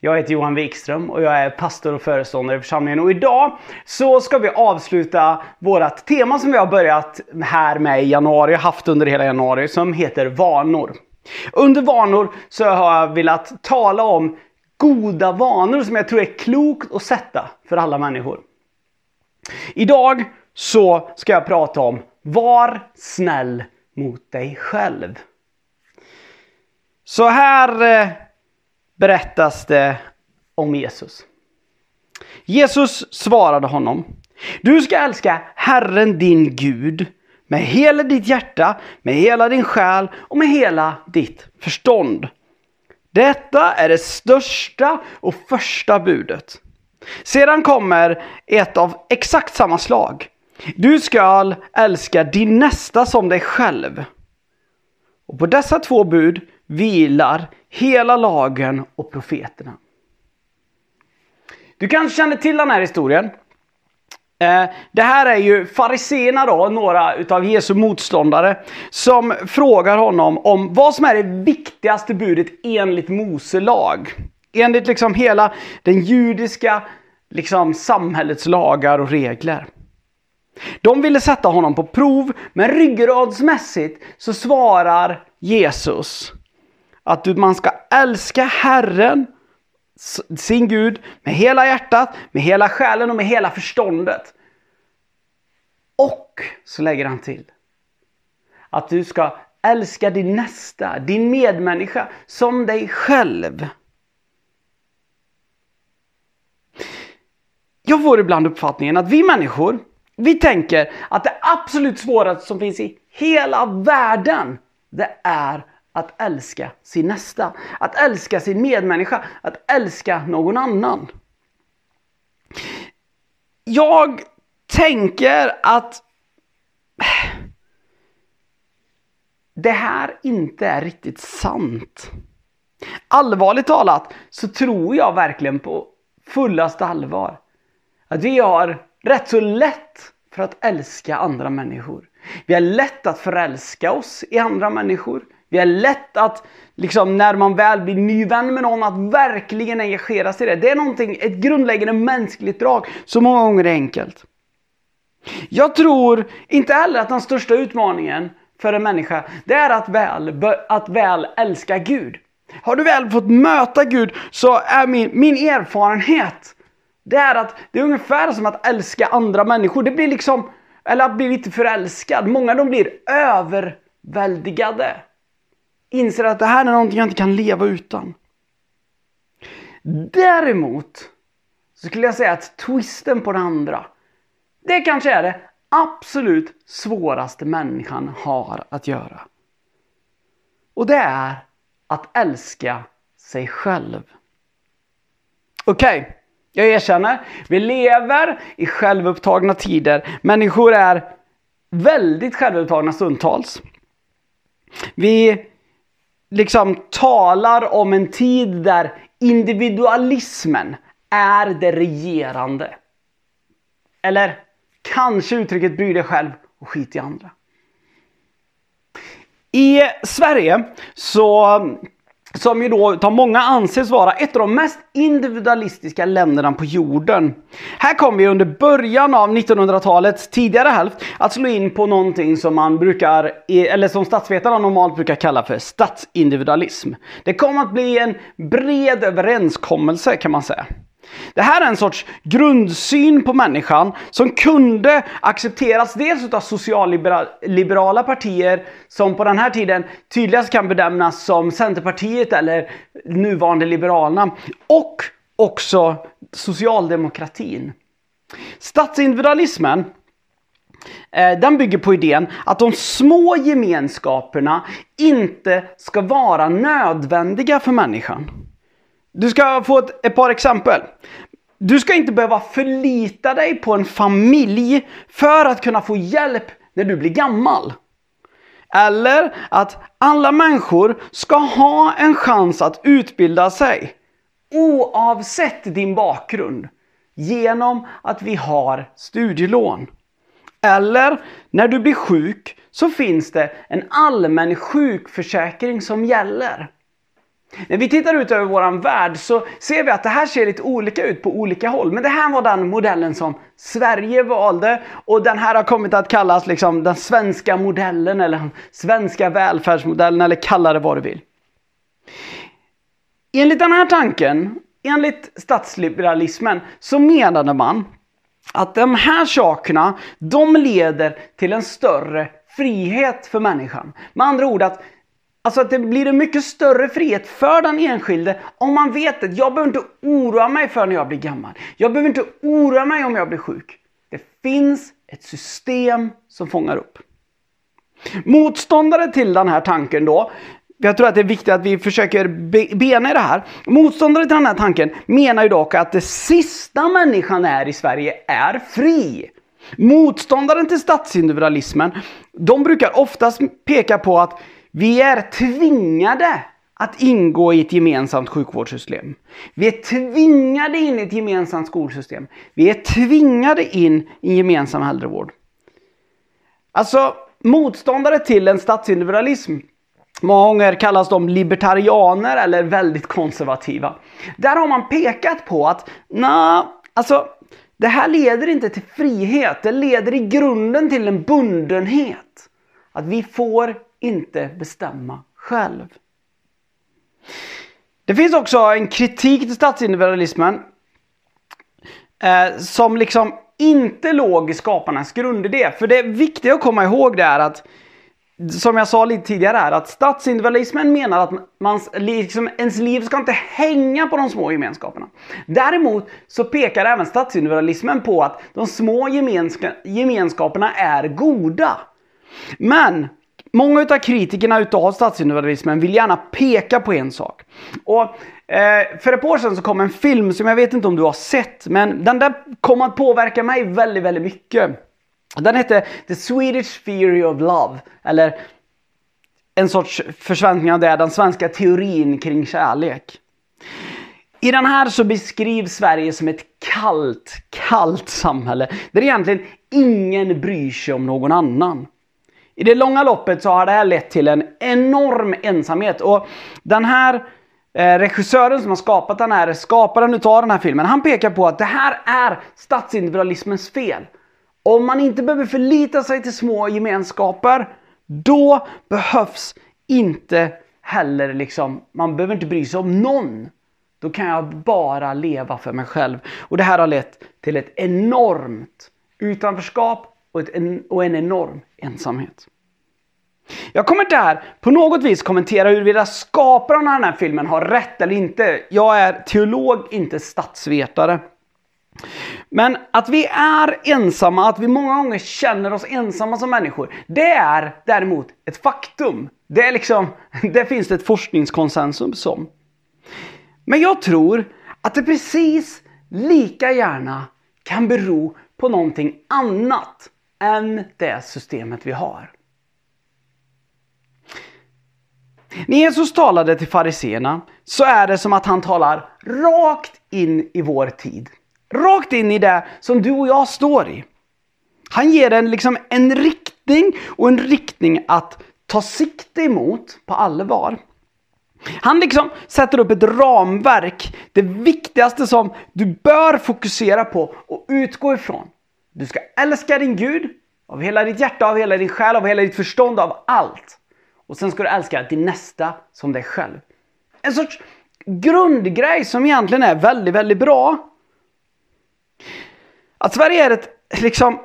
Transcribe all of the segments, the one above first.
Jag heter Johan Wikström och jag är pastor och föreståndare i församlingen. Och idag så ska vi avsluta vårt tema som vi har börjat här med i januari, haft under hela januari, som heter vanor. Under vanor så har jag velat tala om goda vanor som jag tror är klokt att sätta för alla människor. Idag så ska jag prata om Var snäll mot dig själv. Så här eh, berättas det om Jesus. Jesus svarade honom. Du ska älska Herren din Gud med hela ditt hjärta, med hela din själ och med hela ditt förstånd. Detta är det största och första budet. Sedan kommer ett av exakt samma slag. Du ska älska din nästa som dig själv. Och på dessa två bud vilar hela lagen och profeterna. Du kanske känner till den här historien. Eh, det här är ju fariséerna då, några utav Jesu motståndare, som frågar honom om vad som är det viktigaste budet enligt Mose lag. Enligt liksom hela den judiska liksom, samhällets lagar och regler. De ville sätta honom på prov, men ryggradsmässigt så svarar Jesus att man ska älska Herren, sin Gud, med hela hjärtat, med hela själen och med hela förståndet. Och så lägger han till att du ska älska din nästa, din medmänniska, som dig själv. Jag får ibland uppfattningen att vi människor, vi tänker att det absolut svåraste som finns i hela världen, det är att älska sin nästa. Att älska sin medmänniska. Att älska någon annan. Jag tänker att det här inte är riktigt sant. Allvarligt talat så tror jag verkligen på fullaste allvar att vi har rätt så lätt för att älska andra människor. Vi har lätt att förälska oss i andra människor. Vi är lätt att, liksom, när man väl blir ny vän med någon, att verkligen engagera sig i det. Det är någonting, ett grundläggande mänskligt drag som många gånger är enkelt. Jag tror inte heller att den största utmaningen för en människa, det är att väl, att väl älska Gud. Har du väl fått möta Gud så är min, min erfarenhet, det är att det är ungefär som att älska andra människor. Det blir liksom, eller att bli lite förälskad. Många de blir överväldigade inser att det här är någonting jag inte kan leva utan. Däremot så skulle jag säga att twisten på det andra, det kanske är det absolut svåraste människan har att göra. Och det är att älska sig själv. Okej, okay, jag erkänner. Vi lever i självupptagna tider. Människor är väldigt självupptagna stundtals. Vi liksom talar om en tid där individualismen är det regerande. Eller kanske uttrycket bry dig själv och skit i andra. I Sverige så som ju då av många anses vara ett av de mest individualistiska länderna på jorden. Här kommer vi under början av 1900-talets tidigare hälft att slå in på någonting som man brukar, eller som statsvetarna normalt brukar kalla för statsindividualism. Det kom att bli en bred överenskommelse kan man säga. Det här är en sorts grundsyn på människan som kunde accepteras dels av socialliberala partier som på den här tiden tydligast kan bedömas som Centerpartiet eller nuvarande Liberalerna och också socialdemokratin. Statsindividualismen eh, den bygger på idén att de små gemenskaperna inte ska vara nödvändiga för människan. Du ska få ett, ett par exempel. du ska inte behöva förlita dig på en familj för att kunna få hjälp när du blir gammal. Eller att alla människor ska ha en chans att utbilda sig oavsett din bakgrund genom att vi har studielån. Eller när du blir sjuk så finns det en allmän sjukförsäkring som gäller. När vi tittar ut över vår värld så ser vi att det här ser lite olika ut på olika håll. Men det här var den modellen som Sverige valde och den här har kommit att kallas liksom den svenska modellen eller den svenska välfärdsmodellen eller kalla det vad du vill. Enligt den här tanken, enligt statsliberalismen, så menade man att de här sakerna, de leder till en större frihet för människan. Med andra ord att Alltså att det blir en mycket större frihet för den enskilde om man vet att jag behöver inte oroa mig för när jag blir gammal. Jag behöver inte oroa mig om jag blir sjuk. Det finns ett system som fångar upp. Motståndare till den här tanken då, jag tror att det är viktigt att vi försöker bena i det här. Motståndare till den här tanken menar ju dock att det sista människan är i Sverige är fri. Motståndaren till statsindividualismen, de brukar oftast peka på att vi är tvingade att ingå i ett gemensamt sjukvårdssystem. Vi är tvingade in i ett gemensamt skolsystem. Vi är tvingade in i en gemensam äldrevård. Alltså, motståndare till en statsindividualism Många gånger kallas de libertarianer eller väldigt konservativa. Där har man pekat på att, na, alltså, det här leder inte till frihet. Det leder i grunden till en bundenhet. Att vi får inte bestämma själv. Det finns också en kritik till statsindividualismen eh, som liksom inte låg i skaparnas grundidé. För det viktiga att komma ihåg det är att som jag sa lite tidigare här, att statsindividualismen menar att mans, liksom, ens liv ska inte hänga på de små gemenskaperna. Däremot så pekar även statsindividualismen på att de små gemenska, gemenskaperna är goda. Men Många av kritikerna utav statsindividualismen vill gärna peka på en sak. Och eh, För ett år sedan så kom en film som jag vet inte om du har sett, men den där kom att påverka mig väldigt, väldigt mycket. Den hette The Swedish Theory of Love, eller en sorts försväntning av det, den svenska teorin kring kärlek. I den här så beskrivs Sverige som ett kallt, kallt samhälle där egentligen ingen bryr sig om någon annan. I det långa loppet så har det här lett till en enorm ensamhet och den här eh, regissören som har skapat den här, skaparen utav den här filmen, han pekar på att det här är statsindividualismens fel. Om man inte behöver förlita sig till små gemenskaper, då behövs inte heller liksom, man behöver inte bry sig om någon. Då kan jag bara leva för mig själv. Och det här har lett till ett enormt utanförskap och, ett, och en enorm ensamhet. Jag kommer inte här på något vis kommentera huruvida skaparen av den här filmen har rätt eller inte. Jag är teolog, inte statsvetare. Men att vi är ensamma, att vi många gånger känner oss ensamma som människor, det är däremot ett faktum. Det, är liksom, det finns det ett forskningskonsensus om. Men jag tror att det precis lika gärna kan bero på någonting annat än det systemet vi har. När Jesus talade till fariseerna så är det som att han talar rakt in i vår tid. Rakt in i det som du och jag står i. Han ger en, liksom en riktning och en riktning att ta sikte emot på allvar. Han liksom sätter upp ett ramverk, det viktigaste som du bör fokusera på och utgå ifrån. Du ska älska din Gud av hela ditt hjärta, av hela din själ, av hela ditt förstånd, av allt. Och sen ska du älska din nästa som dig själv. En sorts grundgrej som egentligen är väldigt, väldigt bra. Att Sverige är ett liksom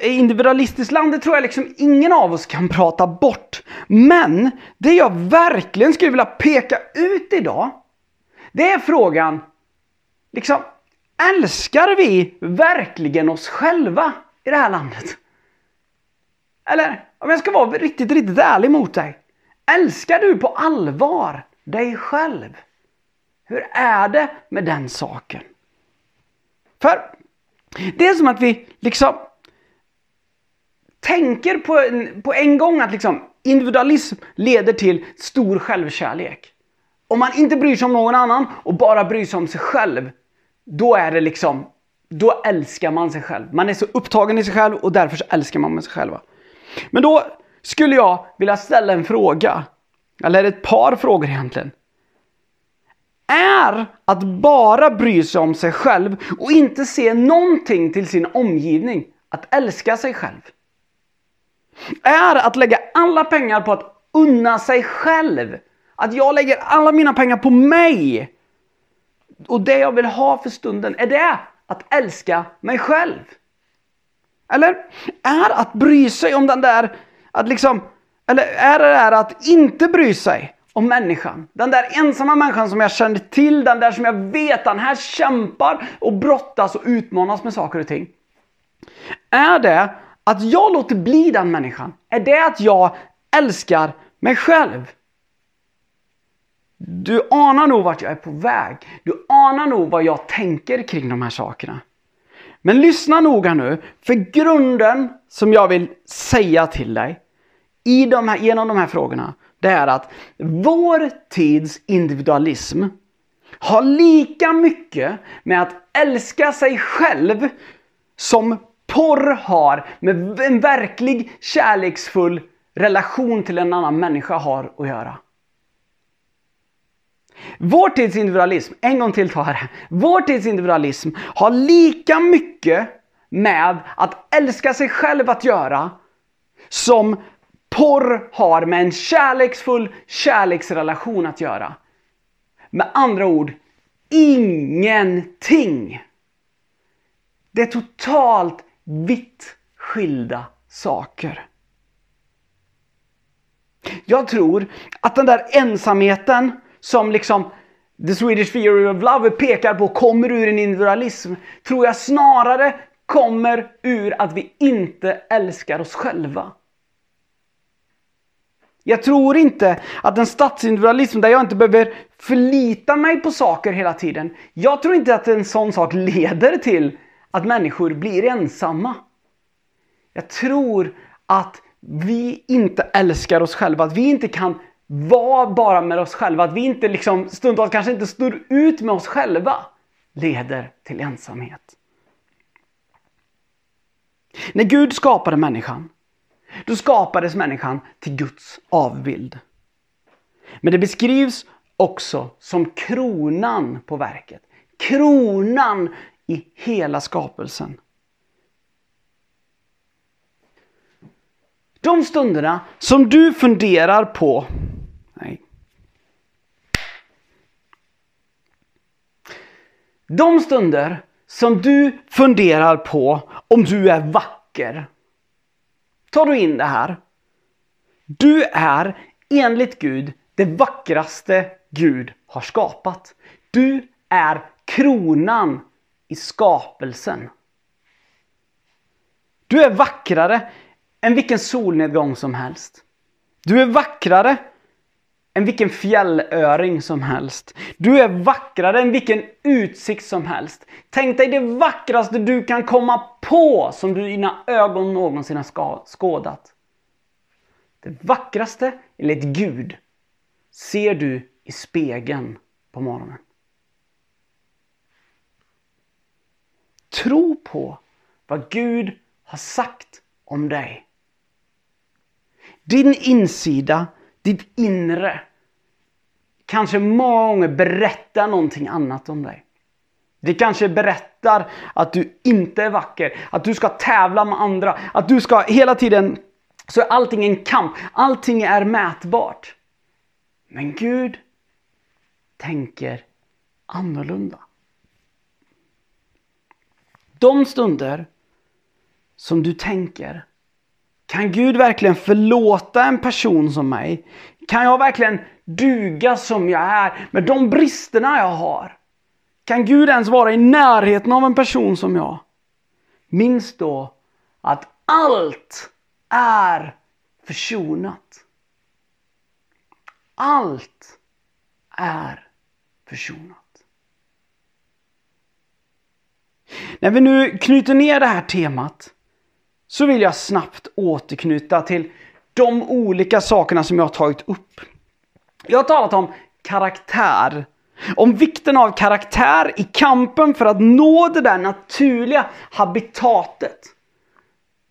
individualistiskt land, det tror jag liksom ingen av oss kan prata bort. Men det jag verkligen skulle vilja peka ut idag, det är frågan, liksom, älskar vi verkligen oss själva i det här landet? Eller om jag ska vara riktigt, riktigt ärlig mot dig. Älskar du på allvar dig själv? Hur är det med den saken? För det är som att vi liksom tänker på en, på en gång att liksom individualism leder till stor självkärlek. Om man inte bryr sig om någon annan och bara bryr sig om sig själv, då är det liksom, då älskar man sig själv. Man är så upptagen i sig själv och därför så älskar man sig själva. Men då skulle jag vilja ställa en fråga, eller ett par frågor egentligen. Är att bara bry sig om sig själv och inte se någonting till sin omgivning att älska sig själv? Är att lägga alla pengar på att unna sig själv att jag lägger alla mina pengar på mig. Och det jag vill ha för stunden, är det att älska mig själv? Eller är att bry sig om den där, att liksom, eller är det där att inte bry sig om människan? Den där ensamma människan som jag känner till, den där som jag vet, den här kämpar och brottas och utmanas med saker och ting. Är det att jag låter bli den människan? Är det att jag älskar mig själv? Du anar nog vart jag är på väg. Du anar nog vad jag tänker kring de här sakerna. Men lyssna noga nu, för grunden som jag vill säga till dig i de här, genom de här frågorna, det är att vår tids individualism har lika mycket med att älska sig själv som porr har med en verklig kärleksfull relation till en annan människa har att göra. Vår tids individualism, en gång till tar det. Vår tids individualism har lika mycket med att älska sig själv att göra som porr har med en kärleksfull kärleksrelation att göra. Med andra ord, ingenting. Det är totalt vitt skilda saker. Jag tror att den där ensamheten som liksom The Swedish Theory of Love pekar på kommer ur en individualism, tror jag snarare kommer ur att vi inte älskar oss själva. Jag tror inte att en statsindividualism där jag inte behöver förlita mig på saker hela tiden. Jag tror inte att en sån sak leder till att människor blir ensamma. Jag tror att vi inte älskar oss själva, att vi inte kan var bara med oss själva, att vi inte liksom stundtals kanske inte står ut med oss själva, leder till ensamhet. När Gud skapade människan, då skapades människan till Guds avbild. Men det beskrivs också som kronan på verket. Kronan i hela skapelsen. De stunderna som du funderar på De stunder som du funderar på om du är vacker. Tar du in det här. Du är enligt Gud det vackraste Gud har skapat. Du är kronan i skapelsen. Du är vackrare än vilken solnedgång som helst. Du är vackrare än vilken fjällöring som helst. Du är vackrare än vilken utsikt som helst. Tänk dig det vackraste du kan komma på som dina ögon någonsin har skådat. Det vackraste, enligt Gud, ser du i spegeln på morgonen. Tro på vad Gud har sagt om dig. Din insida, ditt inre kanske många gånger berättar någonting annat om dig. Det kanske berättar att du inte är vacker, att du ska tävla med andra, att du ska hela tiden så är allting en kamp, allting är mätbart. Men Gud tänker annorlunda. De stunder som du tänker, kan Gud verkligen förlåta en person som mig? Kan jag verkligen duga som jag är med de bristerna jag har? Kan Gud ens vara i närheten av en person som jag? Minns då att allt är försonat. Allt är försonat. När vi nu knyter ner det här temat så vill jag snabbt återknyta till de olika sakerna som jag har tagit upp. Jag har talat om karaktär. Om vikten av karaktär i kampen för att nå det där naturliga habitatet.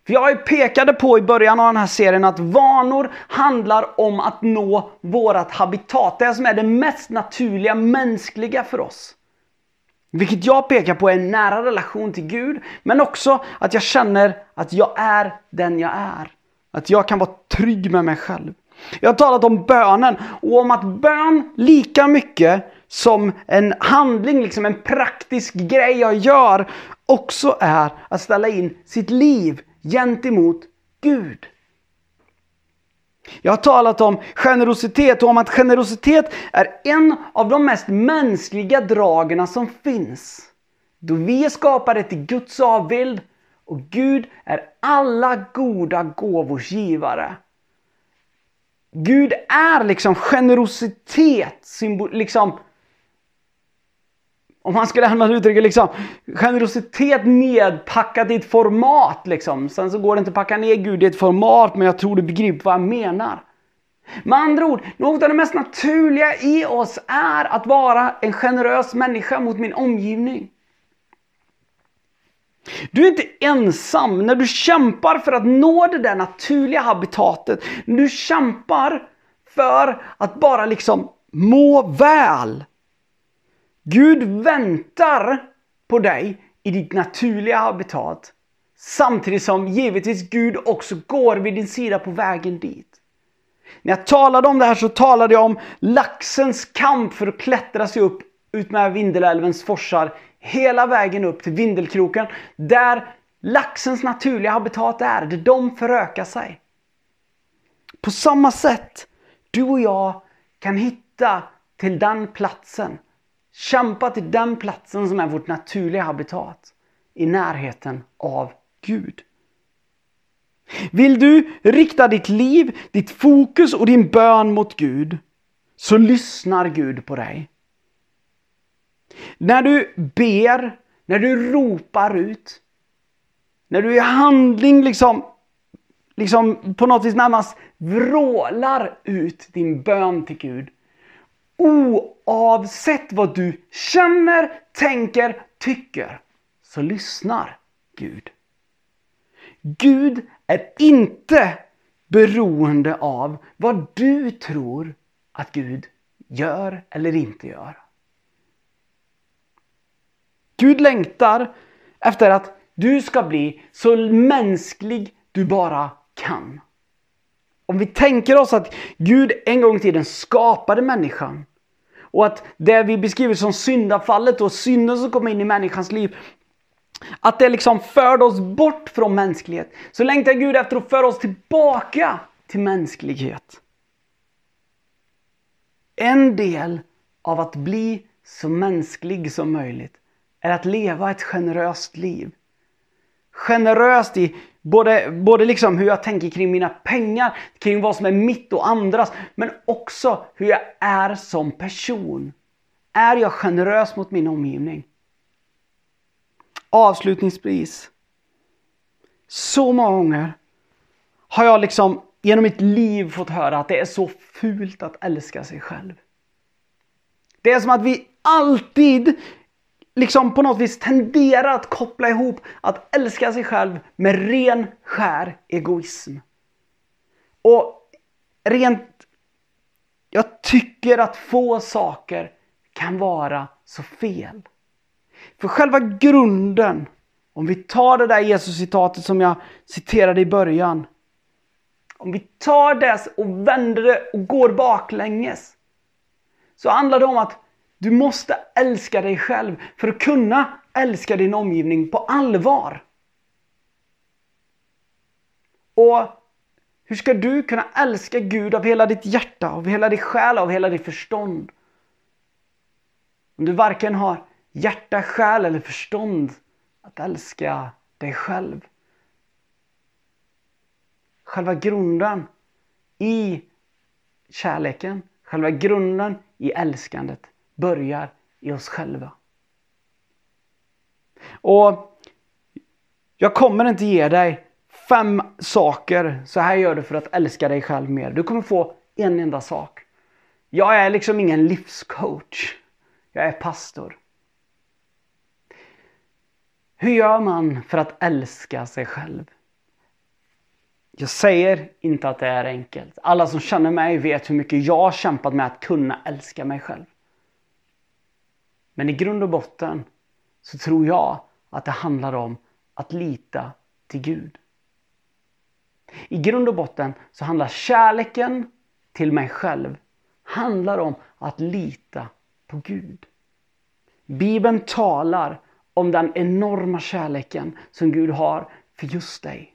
För jag pekade på i början av den här serien att vanor handlar om att nå vårat habitat. Det som är det mest naturliga mänskliga för oss. Vilket jag pekar på är en nära relation till Gud, men också att jag känner att jag är den jag är. Att jag kan vara trygg med mig själv. Jag har talat om bönen och om att bön lika mycket som en handling, liksom en praktisk grej jag gör, också är att ställa in sitt liv gentemot Gud. Jag har talat om generositet och om att generositet är en av de mest mänskliga dragen som finns. Då vi är skapade till Guds avbild och Gud är alla goda gåvors givare. Gud är liksom generositet, symbol, liksom om man skulle använda uttrycket liksom, generositet nedpackat i ett format liksom. Sen så går det inte att packa ner Gud i ett format, men jag tror du begriper vad jag menar. Med andra ord, något av det mest naturliga i oss är att vara en generös människa mot min omgivning. Du är inte ensam när du kämpar för att nå det där naturliga habitatet. När du kämpar för att bara liksom må väl. Gud väntar på dig i ditt naturliga habitat. Samtidigt som givetvis Gud också går vid din sida på vägen dit. När jag talade om det här så talade jag om laxens kamp för att klättra sig upp utmed Vindelälvens forsar hela vägen upp till Vindelkroken där laxens naturliga habitat är, där de förökar sig. På samma sätt, du och jag kan hitta till den platsen Kämpa till den platsen som är vårt naturliga habitat. I närheten av Gud. Vill du rikta ditt liv, ditt fokus och din bön mot Gud så lyssnar Gud på dig. När du ber, när du ropar ut, när du i handling liksom, liksom på något vis närmast vrålar ut din bön till Gud Oavsett vad du känner, tänker, tycker så lyssnar Gud. Gud är inte beroende av vad du tror att Gud gör eller inte gör. Gud längtar efter att du ska bli så mänsklig du bara kan. Om vi tänker oss att Gud en gång i tiden skapade människan och att det vi beskriver som syndafallet och synden som kommer in i människans liv att det liksom förde oss bort från mänsklighet. Så längtar Gud efter att föra oss tillbaka till mänsklighet. En del av att bli så mänsklig som möjligt är att leva ett generöst liv. Generöst i Både, både liksom hur jag tänker kring mina pengar, kring vad som är mitt och andras, men också hur jag är som person. Är jag generös mot min omgivning? Avslutningsvis. Så många gånger har jag liksom genom mitt liv fått höra att det är så fult att älska sig själv. Det är som att vi alltid liksom på något vis tenderar att koppla ihop att älska sig själv med ren skär egoism. Och rent... Jag tycker att få saker kan vara så fel. För själva grunden, om vi tar det där Jesus-citatet som jag citerade i början. Om vi tar det och vänder det och går baklänges. Så handlar det om att du måste älska dig själv för att kunna älska din omgivning på allvar. Och hur ska du kunna älska Gud av hela ditt hjärta, av hela din själ, av hela ditt förstånd? Om du varken har hjärta, själ eller förstånd att älska dig själv. Själva grunden i kärleken, själva grunden i älskandet börjar i oss själva. Och Jag kommer inte ge dig fem saker, så här gör du för att älska dig själv mer. Du kommer få en enda sak. Jag är liksom ingen livscoach. Jag är pastor. Hur gör man för att älska sig själv? Jag säger inte att det är enkelt. Alla som känner mig vet hur mycket jag har kämpat med att kunna älska mig själv. Men i grund och botten så tror jag att det handlar om att lita till Gud. I grund och botten så handlar kärleken till mig själv handlar om att lita på Gud. Bibeln talar om den enorma kärleken som Gud har för just dig.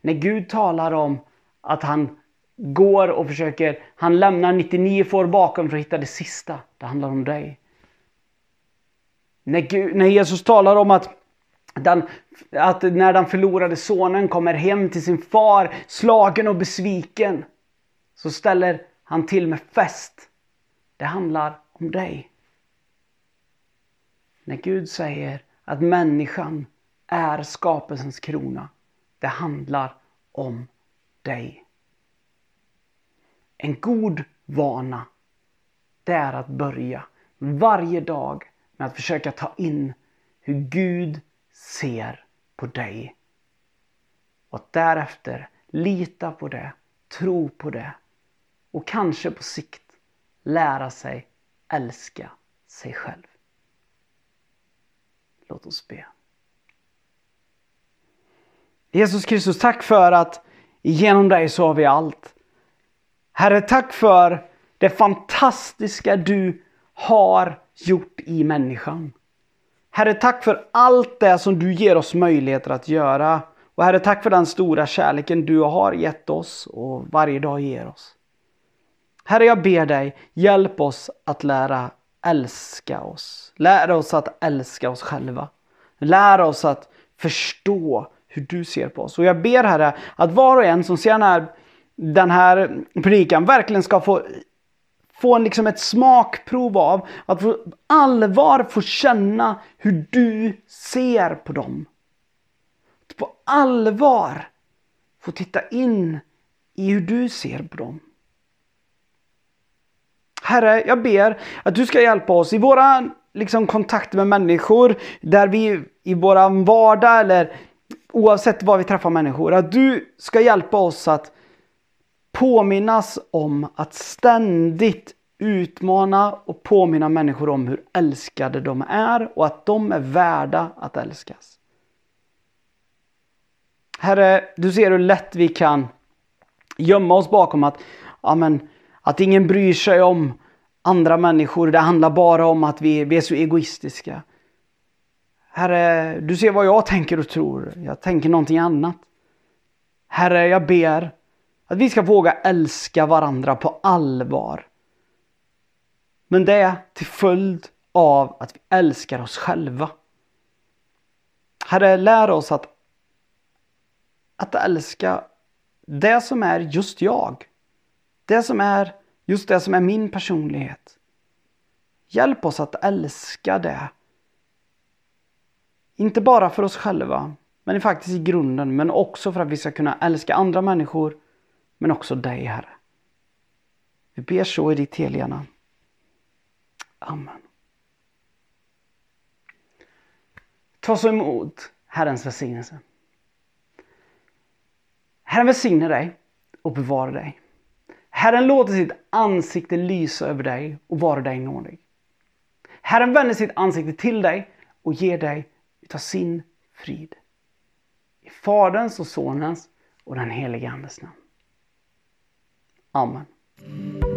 När Gud talar om att han går och försöker, han lämnar 99 får bakom för att hitta det sista. Det handlar om dig. När, Gud, när Jesus talar om att, den, att när den förlorade sonen kommer hem till sin far slagen och besviken så ställer han till med fest. Det handlar om dig. När Gud säger att människan är skapelsens krona. Det handlar om dig. En god vana, det är att börja varje dag med att försöka ta in hur Gud ser på dig. Och därefter lita på det, tro på det och kanske på sikt lära sig älska sig själv. Låt oss be. Jesus Kristus, tack för att genom dig så har vi allt. Herre, tack för det fantastiska du har gjort i människan. Herre, tack för allt det som du ger oss möjligheter att göra. Och Herre, tack för den stora kärleken du har gett oss och varje dag ger oss. Herre, jag ber dig, hjälp oss att lära älska oss. Lär oss att älska oss själva. Lär oss att förstå hur du ser på oss. Och jag ber Herre att var och en som ser den här, den här predikan verkligen ska få få en, liksom ett smakprov av att på allvar få känna hur du ser på dem. Att på allvar få titta in i hur du ser på dem. Herre, jag ber att du ska hjälpa oss i våra liksom, kontakter med människor, där vi i vår vardag eller oavsett var vi träffar människor, att du ska hjälpa oss att påminnas om att ständigt utmana och påminna människor om hur älskade de är och att de är värda att älskas. Herre, du ser hur lätt vi kan gömma oss bakom att, amen, att ingen bryr sig om andra människor. Det handlar bara om att vi, vi är så egoistiska. Herre, du ser vad jag tänker och tror. Jag tänker någonting annat. Herre, jag ber att vi ska våga älska varandra på allvar. Men det är till följd av att vi älskar oss själva. Herre, lär oss att, att älska det som är just jag. Det som är just det som är min personlighet. Hjälp oss att älska det. Inte bara för oss själva, men faktiskt i grunden, men också för att vi ska kunna älska andra människor, men också dig, Herre. Vi ber så i ditt heliga namn. Amen. Ta så emot Herrens välsignelse. Herren välsigne dig och bevara dig. Herren låter sitt ansikte lysa över dig och vara dig nådig. Herren vänder sitt ansikte till dig och ger dig utav sin frid. I Faderns och Sonens och den helige Andes namn. Amen.